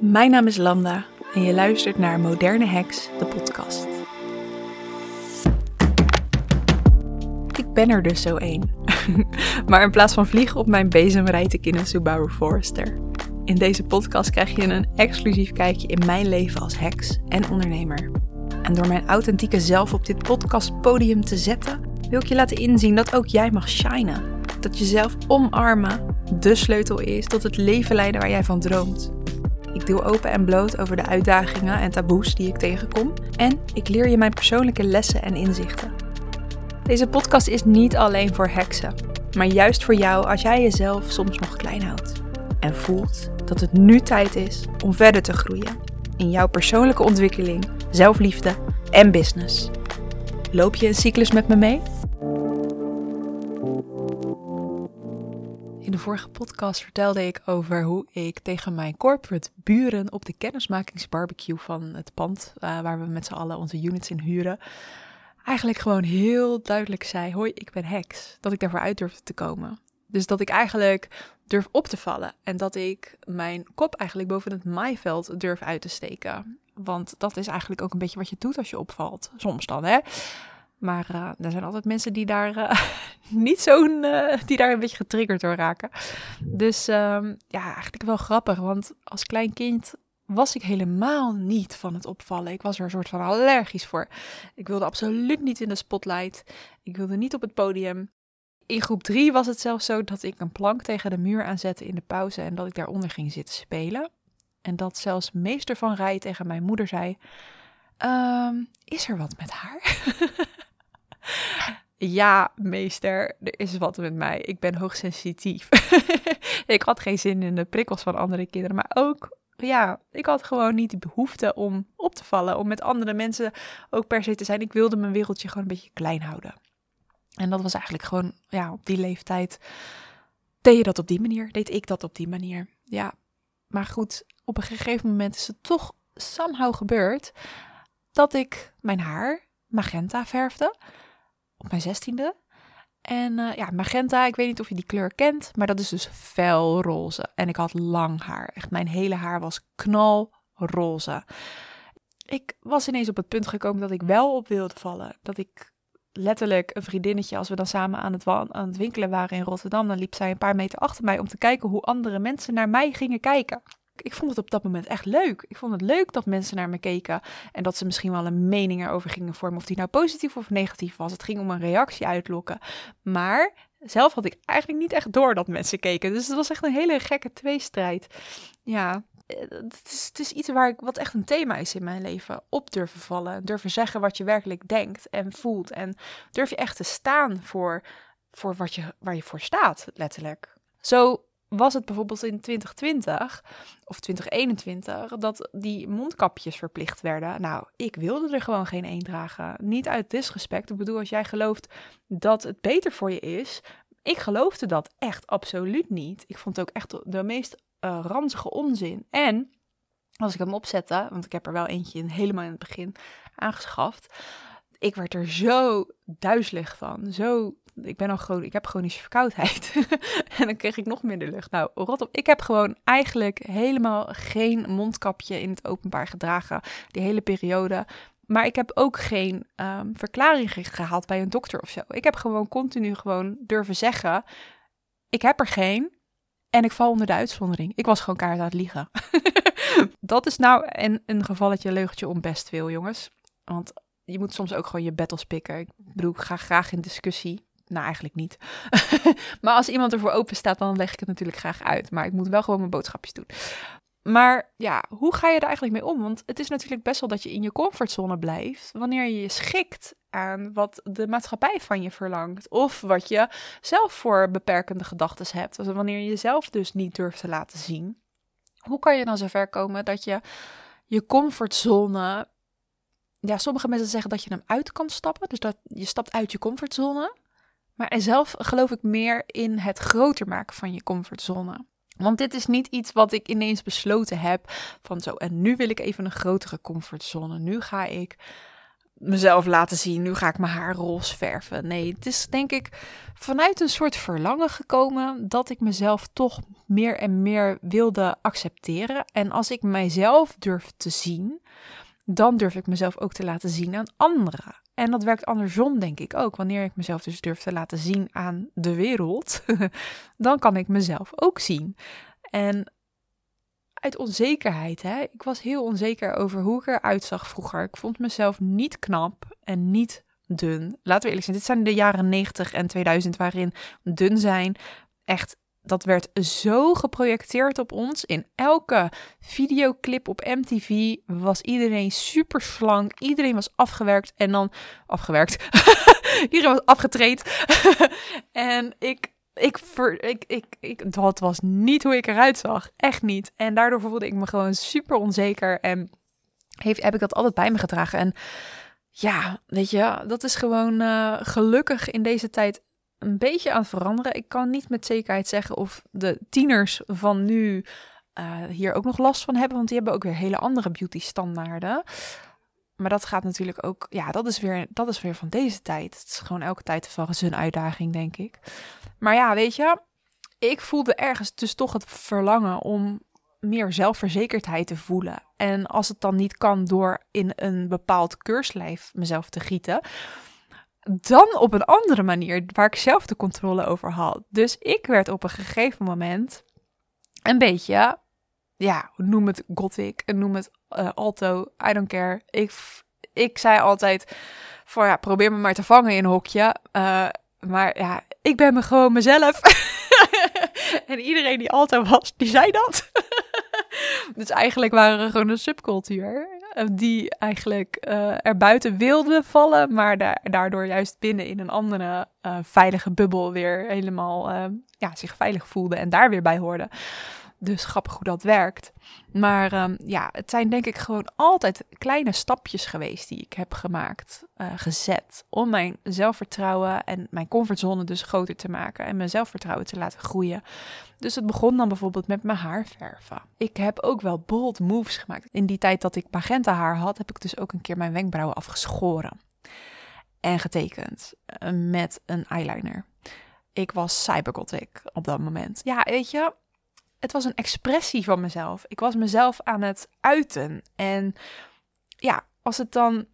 Mijn naam is Lambda en je luistert naar Moderne Heks, de podcast. Ik ben er dus zo één. maar in plaats van vliegen op mijn bezem rijd ik in een Subaru Forester. In deze podcast krijg je een exclusief kijkje in mijn leven als heks en ondernemer. En door mijn authentieke zelf op dit podcastpodium te zetten, wil ik je laten inzien dat ook jij mag shinen. Dat jezelf omarmen de sleutel is tot het leven leiden waar jij van droomt. Ik deel open en bloot over de uitdagingen en taboes die ik tegenkom. En ik leer je mijn persoonlijke lessen en inzichten. Deze podcast is niet alleen voor heksen, maar juist voor jou als jij jezelf soms nog klein houdt. En voelt dat het nu tijd is om verder te groeien in jouw persoonlijke ontwikkeling, zelfliefde en business. Loop je een cyclus met me mee? De vorige podcast vertelde ik over hoe ik tegen mijn corporate buren op de kennismakingsbarbecue van het pand uh, waar we met z'n allen onze units in huren, eigenlijk gewoon heel duidelijk zei: Hoi, ik ben heks. Dat ik daarvoor uit durfde te komen. Dus dat ik eigenlijk durf op te vallen en dat ik mijn kop eigenlijk boven het maaiveld durf uit te steken. Want dat is eigenlijk ook een beetje wat je doet als je opvalt. Soms dan, hè. Maar uh, er zijn altijd mensen die daar uh, niet zo'n, uh, die daar een beetje getriggerd door raken. Dus um, ja, eigenlijk wel grappig. Want als klein kind was ik helemaal niet van het opvallen. Ik was er een soort van allergisch voor. Ik wilde absoluut niet in de spotlight. Ik wilde niet op het podium. In groep 3 was het zelfs zo dat ik een plank tegen de muur aanzette in de pauze en dat ik daaronder ging zitten spelen. En dat zelfs meester van Rij tegen mijn moeder zei: um, Is er wat met haar? ja, meester, er is wat met mij. Ik ben hoogsensitief. ik had geen zin in de prikkels van andere kinderen, maar ook ja, ik had gewoon niet de behoefte om op te vallen, om met andere mensen ook per se te zijn. Ik wilde mijn wereldje gewoon een beetje klein houden. En dat was eigenlijk gewoon, ja, op die leeftijd deed je dat op die manier, deed ik dat op die manier. Ja, maar goed, op een gegeven moment is het toch somehow gebeurd dat ik mijn haar magenta verfde mijn zestiende. En uh, ja, magenta, ik weet niet of je die kleur kent, maar dat is dus felroze. En ik had lang haar. Echt, mijn hele haar was knalroze. Ik was ineens op het punt gekomen dat ik wel op wilde vallen. Dat ik letterlijk een vriendinnetje, als we dan samen aan het, aan het winkelen waren in Rotterdam, dan liep zij een paar meter achter mij om te kijken hoe andere mensen naar mij gingen kijken ik vond het op dat moment echt leuk. Ik vond het leuk dat mensen naar me keken en dat ze misschien wel een mening erover gingen vormen, of die nou positief of negatief was. Het ging om een reactie uitlokken. Maar zelf had ik eigenlijk niet echt door dat mensen keken. Dus het was echt een hele gekke tweestrijd. Ja, het is, het is iets waar ik, wat echt een thema is in mijn leven. Op durven vallen, durven zeggen wat je werkelijk denkt en voelt. En durf je echt te staan voor, voor wat je, waar je voor staat, letterlijk. Zo was het bijvoorbeeld in 2020 of 2021 dat die mondkapjes verplicht werden. Nou, ik wilde er gewoon geen één dragen. Niet uit disrespect. Ik bedoel, als jij gelooft dat het beter voor je is. Ik geloofde dat echt absoluut niet. Ik vond het ook echt de meest uh, ranzige onzin. En als ik hem opzette, want ik heb er wel eentje in, helemaal in het begin aangeschaft. Ik werd er zo duizelig van. Zo ik ben al gewoon, ik heb chronische verkoudheid. en dan kreeg ik nog minder lucht. Nou, rot op. Ik heb gewoon eigenlijk helemaal geen mondkapje in het openbaar gedragen die hele periode. Maar ik heb ook geen um, verklaring gehaald bij een dokter of zo. Ik heb gewoon continu gewoon durven zeggen: ik heb er geen. En ik val onder de uitzondering. Ik was gewoon kaart aan het liegen. dat is nou een, een gevalletje leugentje om best veel, jongens. Want je moet soms ook gewoon je battles pikken. Ik bedoel, ik ga graag in discussie. Nou, eigenlijk niet. maar als iemand ervoor open staat, dan leg ik het natuurlijk graag uit. Maar ik moet wel gewoon mijn boodschapjes doen. Maar ja, hoe ga je er eigenlijk mee om? Want het is natuurlijk best wel dat je in je comfortzone blijft wanneer je je schikt aan wat de maatschappij van je verlangt. Of wat je zelf voor beperkende gedachten hebt. Dus wanneer je jezelf dus niet durft te laten zien. Hoe kan je dan zover komen dat je je comfortzone. Ja, sommige mensen zeggen dat je hem uit kan stappen. Dus dat je stapt uit je comfortzone. Maar zelf geloof ik meer in het groter maken van je comfortzone. Want dit is niet iets wat ik ineens besloten heb van zo en nu wil ik even een grotere comfortzone. Nu ga ik mezelf laten zien. Nu ga ik mijn haar roze verven. Nee, het is denk ik vanuit een soort verlangen gekomen dat ik mezelf toch meer en meer wilde accepteren. En als ik mijzelf durf te zien, dan durf ik mezelf ook te laten zien aan anderen. En dat werkt andersom, denk ik ook. Wanneer ik mezelf dus durf te laten zien aan de wereld, dan kan ik mezelf ook zien. En uit onzekerheid, hè. Ik was heel onzeker over hoe ik eruit zag vroeger. Ik vond mezelf niet knap en niet dun. Laten we eerlijk zijn, dit zijn de jaren 90 en 2000 waarin dun zijn echt dat werd zo geprojecteerd op ons. In elke videoclip op MTV was iedereen super slank. Iedereen was afgewerkt en dan afgewerkt. iedereen was afgetraind. en ik, ik, ik, ik, ik, dat was niet hoe ik eruit zag. Echt niet. En daardoor voelde ik me gewoon super onzeker. En heeft, heb ik dat altijd bij me gedragen. En ja, weet je, dat is gewoon uh, gelukkig in deze tijd een beetje aan het veranderen. Ik kan niet met zekerheid zeggen of de tieners van nu uh, hier ook nog last van hebben, want die hebben ook weer hele andere beauty standaarden. Maar dat gaat natuurlijk ook, ja, dat is weer, dat is weer van deze tijd. Het is gewoon elke tijd van zijn uitdaging, denk ik. Maar ja, weet je, ik voelde ergens dus toch het verlangen om meer zelfverzekerdheid te voelen. En als het dan niet kan door in een bepaald keurslijf mezelf te gieten, dan op een andere manier waar ik zelf de controle over had. Dus ik werd op een gegeven moment een beetje, ja, noem het gothic, noem het uh, alto, I don't care. Ik, ik zei altijd voor ja, probeer me maar te vangen in een hokje. Uh, maar ja, ik ben me gewoon mezelf. en iedereen die alto was, die zei dat. dus eigenlijk waren we gewoon een subcultuur. Eh, die eigenlijk uh, er buiten wilde vallen, maar daardoor juist binnen in een andere uh, veilige bubbel weer helemaal ja, zich veilig voelde en daar weer bij hoorde. Dus grappig hoe dat werkt. Maar um, ja, het zijn denk ik gewoon altijd kleine stapjes geweest die ik heb gemaakt, uh, gezet. Om mijn zelfvertrouwen en mijn comfortzone dus groter te maken. En mijn zelfvertrouwen te laten groeien. Dus het begon dan bijvoorbeeld met mijn haar verven. Ik heb ook wel bold moves gemaakt. In die tijd dat ik magenta haar had, heb ik dus ook een keer mijn wenkbrauwen afgeschoren. En getekend uh, met een eyeliner. Ik was cybergothic op dat moment. Ja, weet je, het was een expressie van mezelf. Ik was mezelf aan het uiten. En ja, als het dan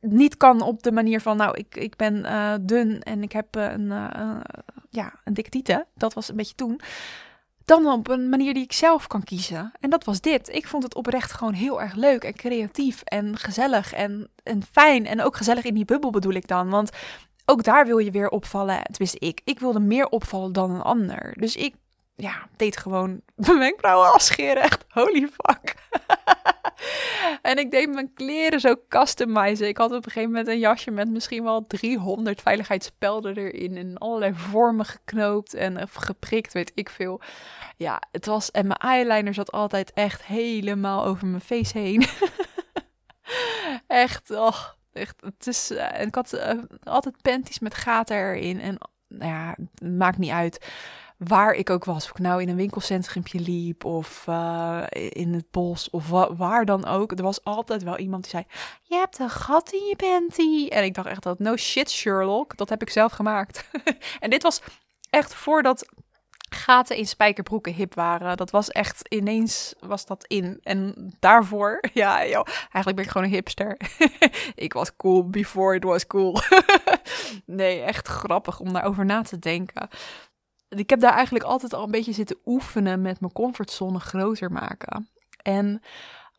niet kan op de manier van, nou, ik, ik ben uh, dun en ik heb een, uh, ja, een dikke tieten. Dat was een beetje toen. Dan op een manier die ik zelf kan kiezen. En dat was dit. Ik vond het oprecht gewoon heel erg leuk en creatief en gezellig en, en fijn. En ook gezellig in die bubbel bedoel ik dan. Want ook daar wil je weer opvallen. Tenminste, ik. Ik wilde meer opvallen dan een ander. Dus ik ja, deed gewoon mijn wenkbrauwen afscheren. Echt, holy fuck. en ik deed mijn kleren zo customizen. Ik had op een gegeven moment een jasje met misschien wel 300 veiligheidsspelden erin. In allerlei vormen geknoopt en geprikt, weet ik veel. Ja, het was... En mijn eyeliner zat altijd echt helemaal over mijn face heen. echt, oh, echt. Het is... Uh, en ik had uh, altijd panties met gaten erin. En nou ja, maakt niet uit waar ik ook was. Of ik nou in een winkelcentrumpje liep of uh, in het bos of wa waar dan ook. Er was altijd wel iemand die zei, je hebt een gat in je panty. En ik dacht echt dat, no shit Sherlock, dat heb ik zelf gemaakt. en dit was echt voordat gaten in spijkerbroeken hip waren. Dat was echt ineens was dat in. En daarvoor, ja, joh, eigenlijk ben ik gewoon een hipster. ik was cool before it was cool. nee, echt grappig om daarover na te denken ik heb daar eigenlijk altijd al een beetje zitten oefenen met mijn comfortzone groter maken. En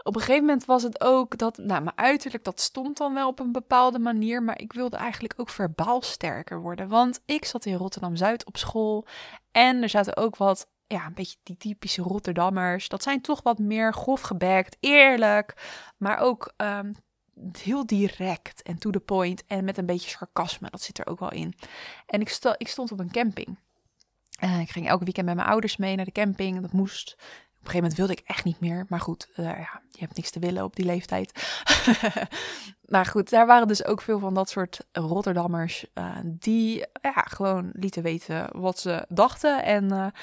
op een gegeven moment was het ook dat, nou, mijn uiterlijk, dat stond dan wel op een bepaalde manier, maar ik wilde eigenlijk ook verbaal sterker worden. Want ik zat in Rotterdam-Zuid op school en er zaten ook wat, ja, een beetje die typische Rotterdammers. Dat zijn toch wat meer grof gebekt, eerlijk, maar ook um, heel direct en to the point en met een beetje sarcasme. Dat zit er ook wel in. En ik, ik stond op een camping. Uh, ik ging elke weekend met mijn ouders mee naar de camping. Dat moest. Op een gegeven moment wilde ik echt niet meer. Maar goed, uh, ja, je hebt niks te willen op die leeftijd. maar goed, daar waren dus ook veel van dat soort Rotterdammers. Uh, die ja, gewoon lieten weten wat ze dachten. En,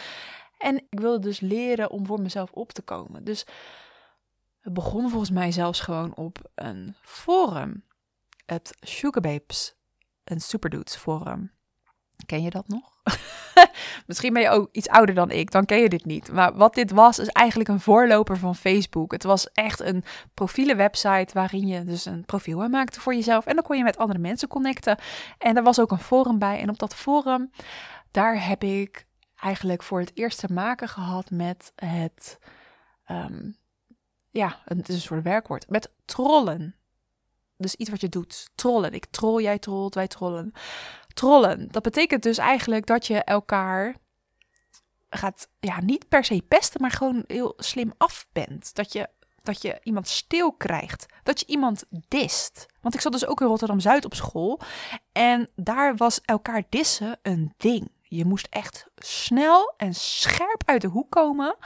en ik wilde dus leren om voor mezelf op te komen. Dus het begon volgens mij zelfs gewoon op een forum. het Sugarbabes en Superdudes forum. Ken je dat nog? Misschien ben je ook iets ouder dan ik, dan ken je dit niet. Maar wat dit was, is eigenlijk een voorloper van Facebook. Het was echt een profielenwebsite waarin je dus een profiel aanmaakte voor jezelf. En dan kon je met andere mensen connecten. En er was ook een forum bij. En op dat forum, daar heb ik eigenlijk voor het eerst te maken gehad met het... Um, ja, het is een soort werkwoord. Met trollen. Dus iets wat je doet. Trollen. Ik troll, jij trolt, wij trollen trollen. Dat betekent dus eigenlijk dat je elkaar gaat, ja, niet per se pesten, maar gewoon heel slim af bent. Dat je, dat je iemand stil krijgt. Dat je iemand dist. Want ik zat dus ook in Rotterdam Zuid op school. En daar was elkaar dissen een ding. Je moest echt snel en scherp uit de hoek komen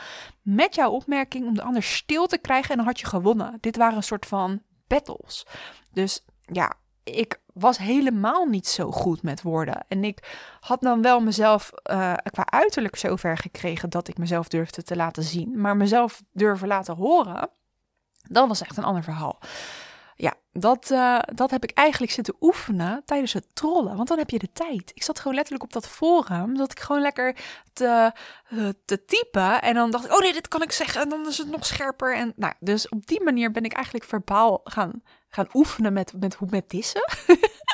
met jouw opmerking om de ander stil te krijgen en dan had je gewonnen. Dit waren een soort van battles. Dus ja, ik was helemaal niet zo goed met woorden. En ik had dan wel mezelf uh, qua uiterlijk zover gekregen dat ik mezelf durfde te laten zien. Maar mezelf durven laten horen, dat was echt een ander verhaal. Ja, dat, uh, dat heb ik eigenlijk zitten oefenen tijdens het trollen. Want dan heb je de tijd. Ik zat gewoon letterlijk op dat forum. Dat ik gewoon lekker te, uh, te typen. En dan dacht ik, oh nee, dit kan ik zeggen. En dan is het nog scherper. En nou, dus op die manier ben ik eigenlijk verbaal gaan gaan oefenen met, met, met dissen.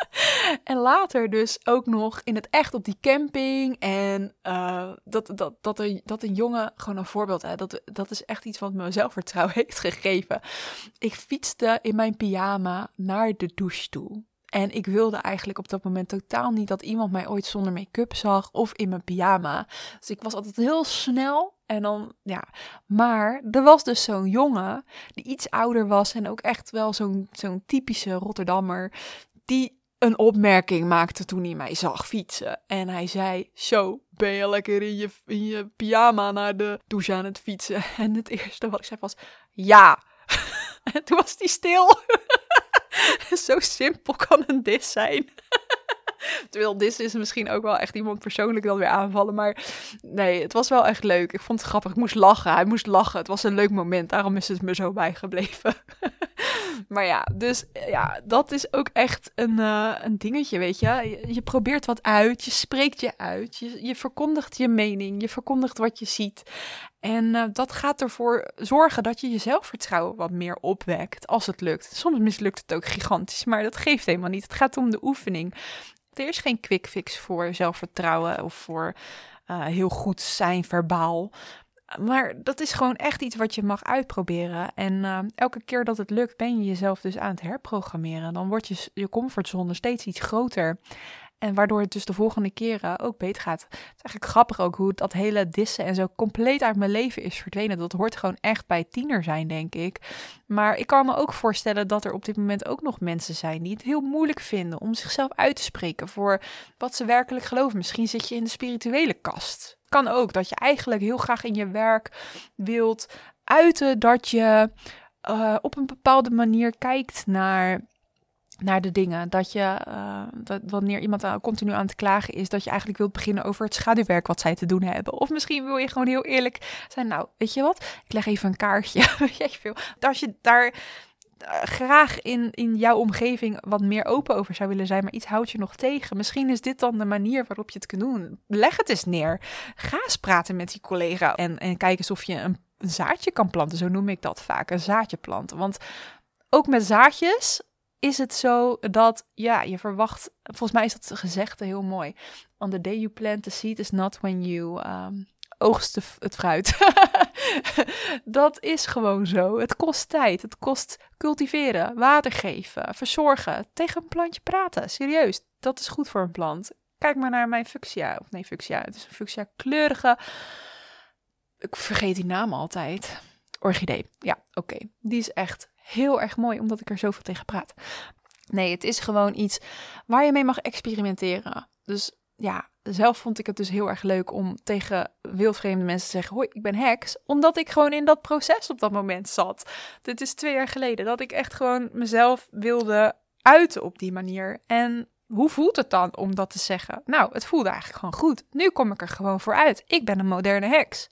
en later dus ook nog in het echt op die camping. En uh, dat, dat, dat, er, dat een jongen, gewoon een voorbeeld, hè, dat, dat is echt iets wat me zelfvertrouwen heeft gegeven. Ik fietste in mijn pyjama naar de douche toe. En ik wilde eigenlijk op dat moment totaal niet dat iemand mij ooit zonder make-up zag of in mijn pyjama. Dus ik was altijd heel snel en dan, ja. Maar er was dus zo'n jongen die iets ouder was en ook echt wel zo'n zo'n typische Rotterdammer. Die een opmerking maakte toen hij mij zag fietsen. En hij zei: Zo, ben je lekker in je, in je pyjama naar de douche aan het fietsen? En het eerste wat ik zei was: Ja. en toen was hij stil. Zo simpel kan een dis zijn. Terwijl dit is misschien ook wel echt iemand persoonlijk dan weer aanvallen. Maar nee, het was wel echt leuk. Ik vond het grappig. Ik moest lachen. Hij moest lachen. Het was een leuk moment. Daarom is het me zo bijgebleven. maar ja, dus ja, dat is ook echt een, uh, een dingetje, weet je. je. probeert wat uit. Je spreekt je uit. Je, je verkondigt je mening. Je verkondigt wat je ziet. En uh, dat gaat ervoor zorgen dat je je zelfvertrouwen wat meer opwekt als het lukt. Soms mislukt het ook gigantisch, maar dat geeft helemaal niet. Het gaat om de oefening. Er is geen quick fix voor zelfvertrouwen of voor heel goed zijn verbaal. Maar dat is gewoon echt iets wat je mag uitproberen. En uh, elke keer dat het lukt, ben je jezelf dus aan het herprogrammeren. Dan wordt je, je comfortzone steeds iets groter. En waardoor het dus de volgende keren ook beter gaat. Het is eigenlijk grappig ook hoe dat hele dissen en zo compleet uit mijn leven is verdwenen. Dat hoort gewoon echt bij tiener zijn, denk ik. Maar ik kan me ook voorstellen dat er op dit moment ook nog mensen zijn die het heel moeilijk vinden om zichzelf uit te spreken voor wat ze werkelijk geloven. Misschien zit je in de spirituele kast. Kan ook dat je eigenlijk heel graag in je werk wilt uiten dat je uh, op een bepaalde manier kijkt naar naar de dingen. Dat je, uh, dat wanneer iemand continu aan het klagen is, dat je eigenlijk wilt beginnen over het schaduwwerk wat zij te doen hebben. Of misschien wil je gewoon heel eerlijk zijn. Nou, weet je wat? Ik leg even een kaartje. Als je daar graag in, in jouw omgeving wat meer open over zou willen zijn, maar iets houdt je nog tegen. Misschien is dit dan de manier waarop je het kunt doen. Leg het eens neer. Ga eens praten met die collega en, en kijk eens of je een, zaadje kan planten. Zo noem ik dat vaak. Een zaadje planten. Want ook met zaadjes is het zo dat, ja, je verwacht, volgens mij is dat gezegde heel mooi. On the day you plant the seed is not when you um, oogst het fruit. dat is gewoon zo. Het kost tijd, het kost cultiveren, water geven, verzorgen, tegen een plantje praten. Serieus, dat is goed voor een plant. Kijk maar naar mijn fuchsia, of nee, fuchsia, het is een fuchsia kleurige, ik vergeet die naam altijd. Orchidee, ja, oké. Die is echt heel erg mooi, omdat ik er zoveel tegen praat. Nee, het is gewoon iets waar je mee mag experimenteren. Dus ja, zelf vond ik het dus heel erg leuk om tegen wildvreemde mensen te zeggen: Hoi, ik ben heks. Omdat ik gewoon in dat proces op dat moment zat. Dit is twee jaar geleden. Dat ik echt gewoon mezelf wilde uiten op die manier. En hoe voelt het dan om dat te zeggen? Nou, het voelde eigenlijk gewoon goed. Nu kom ik er gewoon voor uit. Ik ben een moderne heks.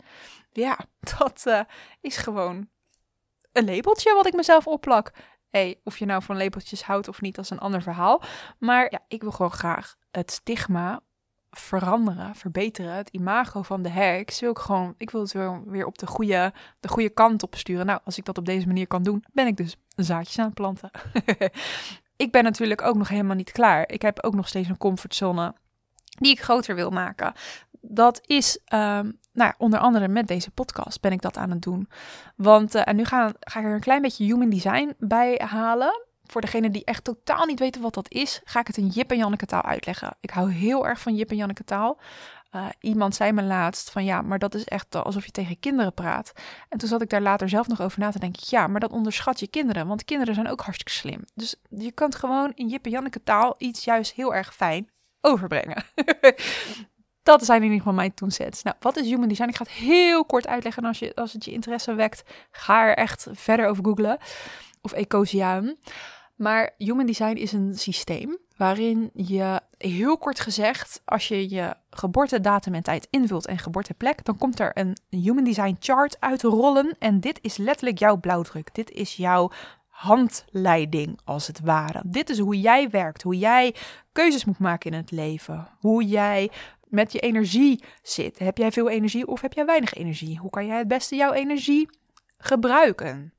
Ja, dat uh, is gewoon een labeltje wat ik mezelf opplak. hey, of je nou van labeltjes houdt of niet, dat is een ander verhaal. Maar ja, ik wil gewoon graag het stigma veranderen, verbeteren. Het imago van de heks wil ik gewoon, ik wil het weer op de goede, de goede kant op sturen. Nou, als ik dat op deze manier kan doen, ben ik dus zaadjes aan het planten. ik ben natuurlijk ook nog helemaal niet klaar. Ik heb ook nog steeds een comfortzone die ik groter wil maken. Dat is, um, nou, onder andere met deze podcast ben ik dat aan het doen. Want, uh, en nu ga, ga ik er een klein beetje human design bij halen. Voor degene die echt totaal niet weten wat dat is, ga ik het in Jip en Janneke taal uitleggen. Ik hou heel erg van Jip en Janneke taal. Uh, iemand zei me laatst van ja, maar dat is echt alsof je tegen kinderen praat. En toen zat ik daar later zelf nog over na te denken. Ja, maar dat onderschat je kinderen, want kinderen zijn ook hartstikke slim. Dus je kunt gewoon in Jip en Janneke taal iets juist heel erg fijn overbrengen. dat zijn in ieder geval mijn toonsets. Nou, wat is human design? Ik ga het heel kort uitleggen. als, je, als het je interesse wekt, ga er echt verder over googlen. Of ecosiaan. Maar human design is een systeem waarin je heel kort gezegd, als je je geboortedatum en tijd invult en geboorteplek, dan komt er een human design chart uitrollen en dit is letterlijk jouw blauwdruk. Dit is jouw handleiding als het ware. Dit is hoe jij werkt, hoe jij keuzes moet maken in het leven, hoe jij met je energie zit. Heb jij veel energie of heb jij weinig energie? Hoe kan jij het beste jouw energie gebruiken?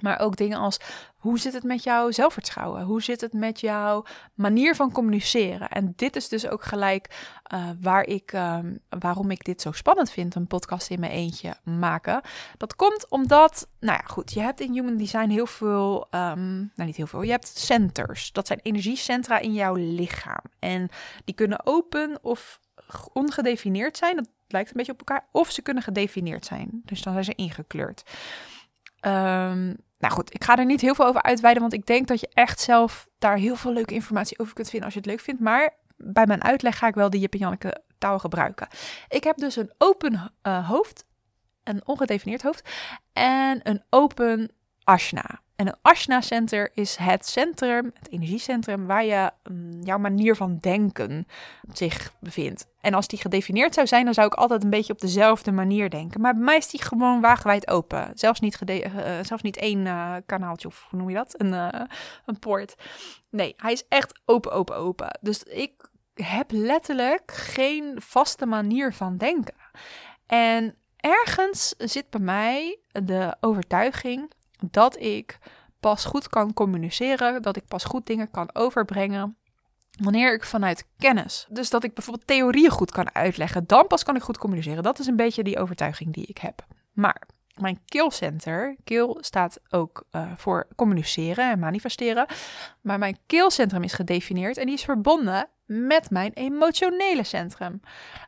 Maar ook dingen als hoe zit het met jouw zelfvertrouwen? Hoe zit het met jouw manier van communiceren? En dit is dus ook gelijk uh, waar ik, um, waarom ik dit zo spannend vind, een podcast in mijn eentje maken. Dat komt omdat, nou ja, goed, je hebt in Human Design heel veel, um, nou niet heel veel, je hebt centers. Dat zijn energiecentra in jouw lichaam. En die kunnen open of ongedefinieerd zijn. Dat lijkt een beetje op elkaar. Of ze kunnen gedefinieerd zijn. Dus dan zijn ze ingekleurd. Um, nou goed, ik ga er niet heel veel over uitweiden, want ik denk dat je echt zelf daar heel veel leuke informatie over kunt vinden als je het leuk vindt. Maar bij mijn uitleg ga ik wel de Jip en Janneke taal gebruiken. Ik heb dus een open uh, hoofd, een ongedefinieerd hoofd en een open ashna. En een Ashna Center is het centrum, het energiecentrum, waar je mm, jouw manier van denken zich bevindt. En als die gedefinieerd zou zijn, dan zou ik altijd een beetje op dezelfde manier denken. Maar bij mij is die gewoon wagenwijd open. Zelfs niet, uh, zelfs niet één uh, kanaaltje, of hoe noem je dat? Een, uh, een poort. Nee, hij is echt open, open, open. Dus ik heb letterlijk geen vaste manier van denken. En ergens zit bij mij de overtuiging dat ik pas goed kan communiceren, dat ik pas goed dingen kan overbrengen wanneer ik vanuit kennis, dus dat ik bijvoorbeeld theorieën goed kan uitleggen, dan pas kan ik goed communiceren. Dat is een beetje die overtuiging die ik heb. Maar mijn keelcenter, keel staat ook uh, voor communiceren en manifesteren, maar mijn keelcentrum is gedefinieerd en die is verbonden met mijn emotionele centrum.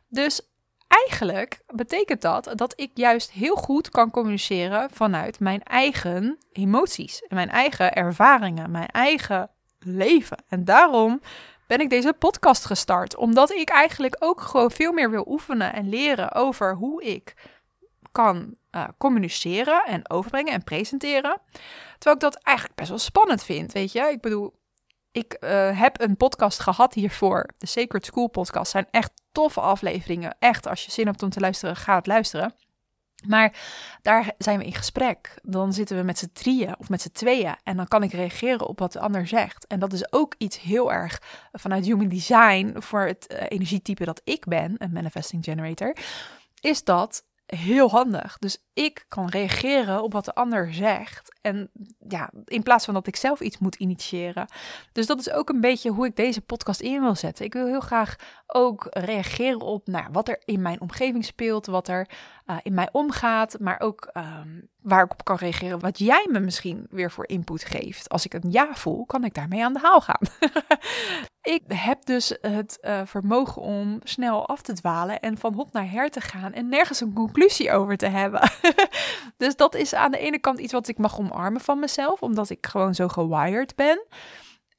Dus eigenlijk betekent dat dat ik juist heel goed kan communiceren vanuit mijn eigen emoties, mijn eigen ervaringen, mijn eigen leven. En daarom ben ik deze podcast gestart, omdat ik eigenlijk ook gewoon veel meer wil oefenen en leren over hoe ik kan uh, communiceren en overbrengen en presenteren. Terwijl ik dat eigenlijk best wel spannend vind, weet je. Ik bedoel, ik uh, heb een podcast gehad hiervoor. De Sacred School podcast zijn echt toffe afleveringen. Echt, als je zin hebt om te luisteren, ga het luisteren. Maar daar zijn we in gesprek. Dan zitten we met z'n drieën of met z'n tweeën. En dan kan ik reageren op wat de ander zegt. En dat is ook iets heel erg vanuit human design voor het uh, energietype dat ik ben, een manifesting generator. Is dat heel handig. Dus ik kan reageren op wat de ander zegt. En ja, in plaats van dat ik zelf iets moet initiëren. Dus dat is ook een beetje hoe ik deze podcast in wil zetten. Ik wil heel graag ook reageren op nou, wat er in mijn omgeving speelt, wat er uh, in mij omgaat, maar ook um, waar ik op kan reageren, wat jij me misschien weer voor input geeft. Als ik een ja voel, kan ik daarmee aan de haal gaan. ik heb dus het uh, vermogen om snel af te dwalen en van hot naar her te gaan en nergens een conclusie over te hebben. dus dat is aan de ene kant iets wat ik mag omarmen van mezelf, omdat ik gewoon zo gewired ben.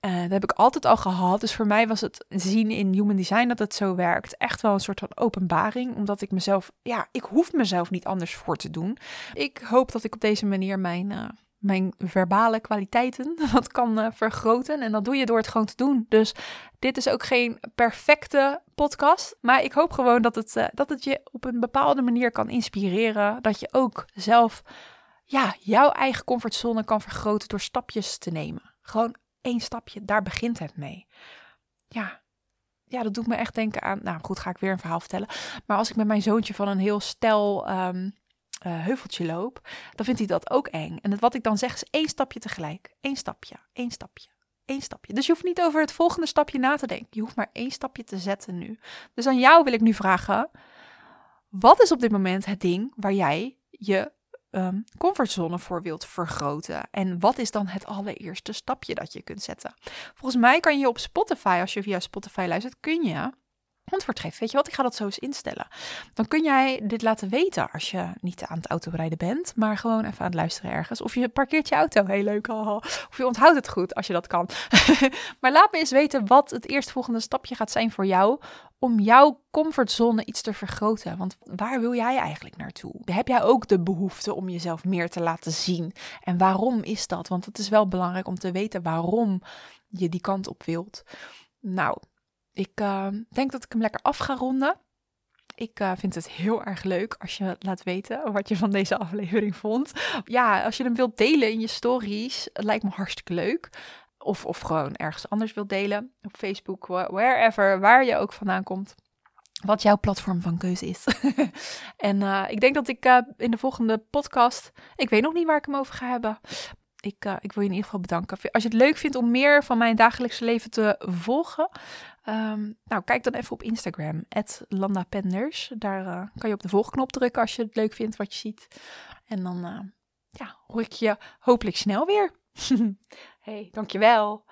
Uh, dat heb ik altijd al gehad. Dus voor mij was het zien in human design dat het zo werkt echt wel een soort van openbaring. Omdat ik mezelf, ja, ik hoef mezelf niet anders voor te doen. Ik hoop dat ik op deze manier mijn, uh, mijn verbale kwaliteiten wat kan uh, vergroten. En dat doe je door het gewoon te doen. Dus dit is ook geen perfecte podcast. Maar ik hoop gewoon dat het, dat het je op een bepaalde manier kan inspireren. Dat je ook zelf ja, jouw eigen comfortzone kan vergroten door stapjes te nemen. Gewoon één stapje, daar begint het mee. Ja, ja, dat doet me echt denken aan. Nou goed, ga ik weer een verhaal vertellen. Maar als ik met mijn zoontje van een heel stel um, heuveltje loop, dan vindt hij dat ook eng. En wat ik dan zeg is één stapje tegelijk. Eén stapje, één stapje, één stapje. Dus je hoeft niet over het volgende stapje na te denken. Je hoeft maar één stapje te zetten nu. Dus aan jou wil ik nu vragen: wat is op dit moment het ding waar jij je um, comfortzone voor wilt vergroten. En wat is dan het allereerste stapje dat je kunt zetten? Volgens mij kan je op Spotify, als je via Spotify luistert, kun je antwoord geven. Weet je wat, ik ga dat zo eens instellen. Dan kun jij dit laten weten als je niet aan het autorijden bent, maar gewoon even aan het luisteren ergens. Of je parkeert je auto, heel leuk. Of je onthoudt het goed als je dat kan. maar laat me eens weten wat het eerstvolgende stapje gaat zijn voor jou om jouw comfortzone iets te vergroten. Want waar wil jij eigenlijk naartoe? Heb jij ook de behoefte om jezelf meer te laten zien? En waarom is dat? Want het is wel belangrijk om te weten waarom je die kant op wilt. Nou, ik uh, denk dat ik hem lekker af ga ronden. Ik uh, vind het heel erg leuk als je laat weten wat je van deze aflevering vond. Ja, als je hem wilt delen in je stories, lijkt me hartstikke leuk. Of, of gewoon ergens anders wilt delen. Op Facebook, wherever, waar je ook vandaan komt. Wat jouw platform van keuze is. en uh, ik denk dat ik uh, in de volgende podcast. Ik weet nog niet waar ik hem over ga hebben. Ik, ik wil je in ieder geval bedanken. Als je het leuk vindt om meer van mijn dagelijkse leven te volgen, Um, nou, kijk dan even op Instagram, @landapenders. Daar uh, kan je op de volgknop drukken als je het leuk vindt wat je ziet. En dan uh, ja, hoor ik je hopelijk snel weer. hey, dankjewel.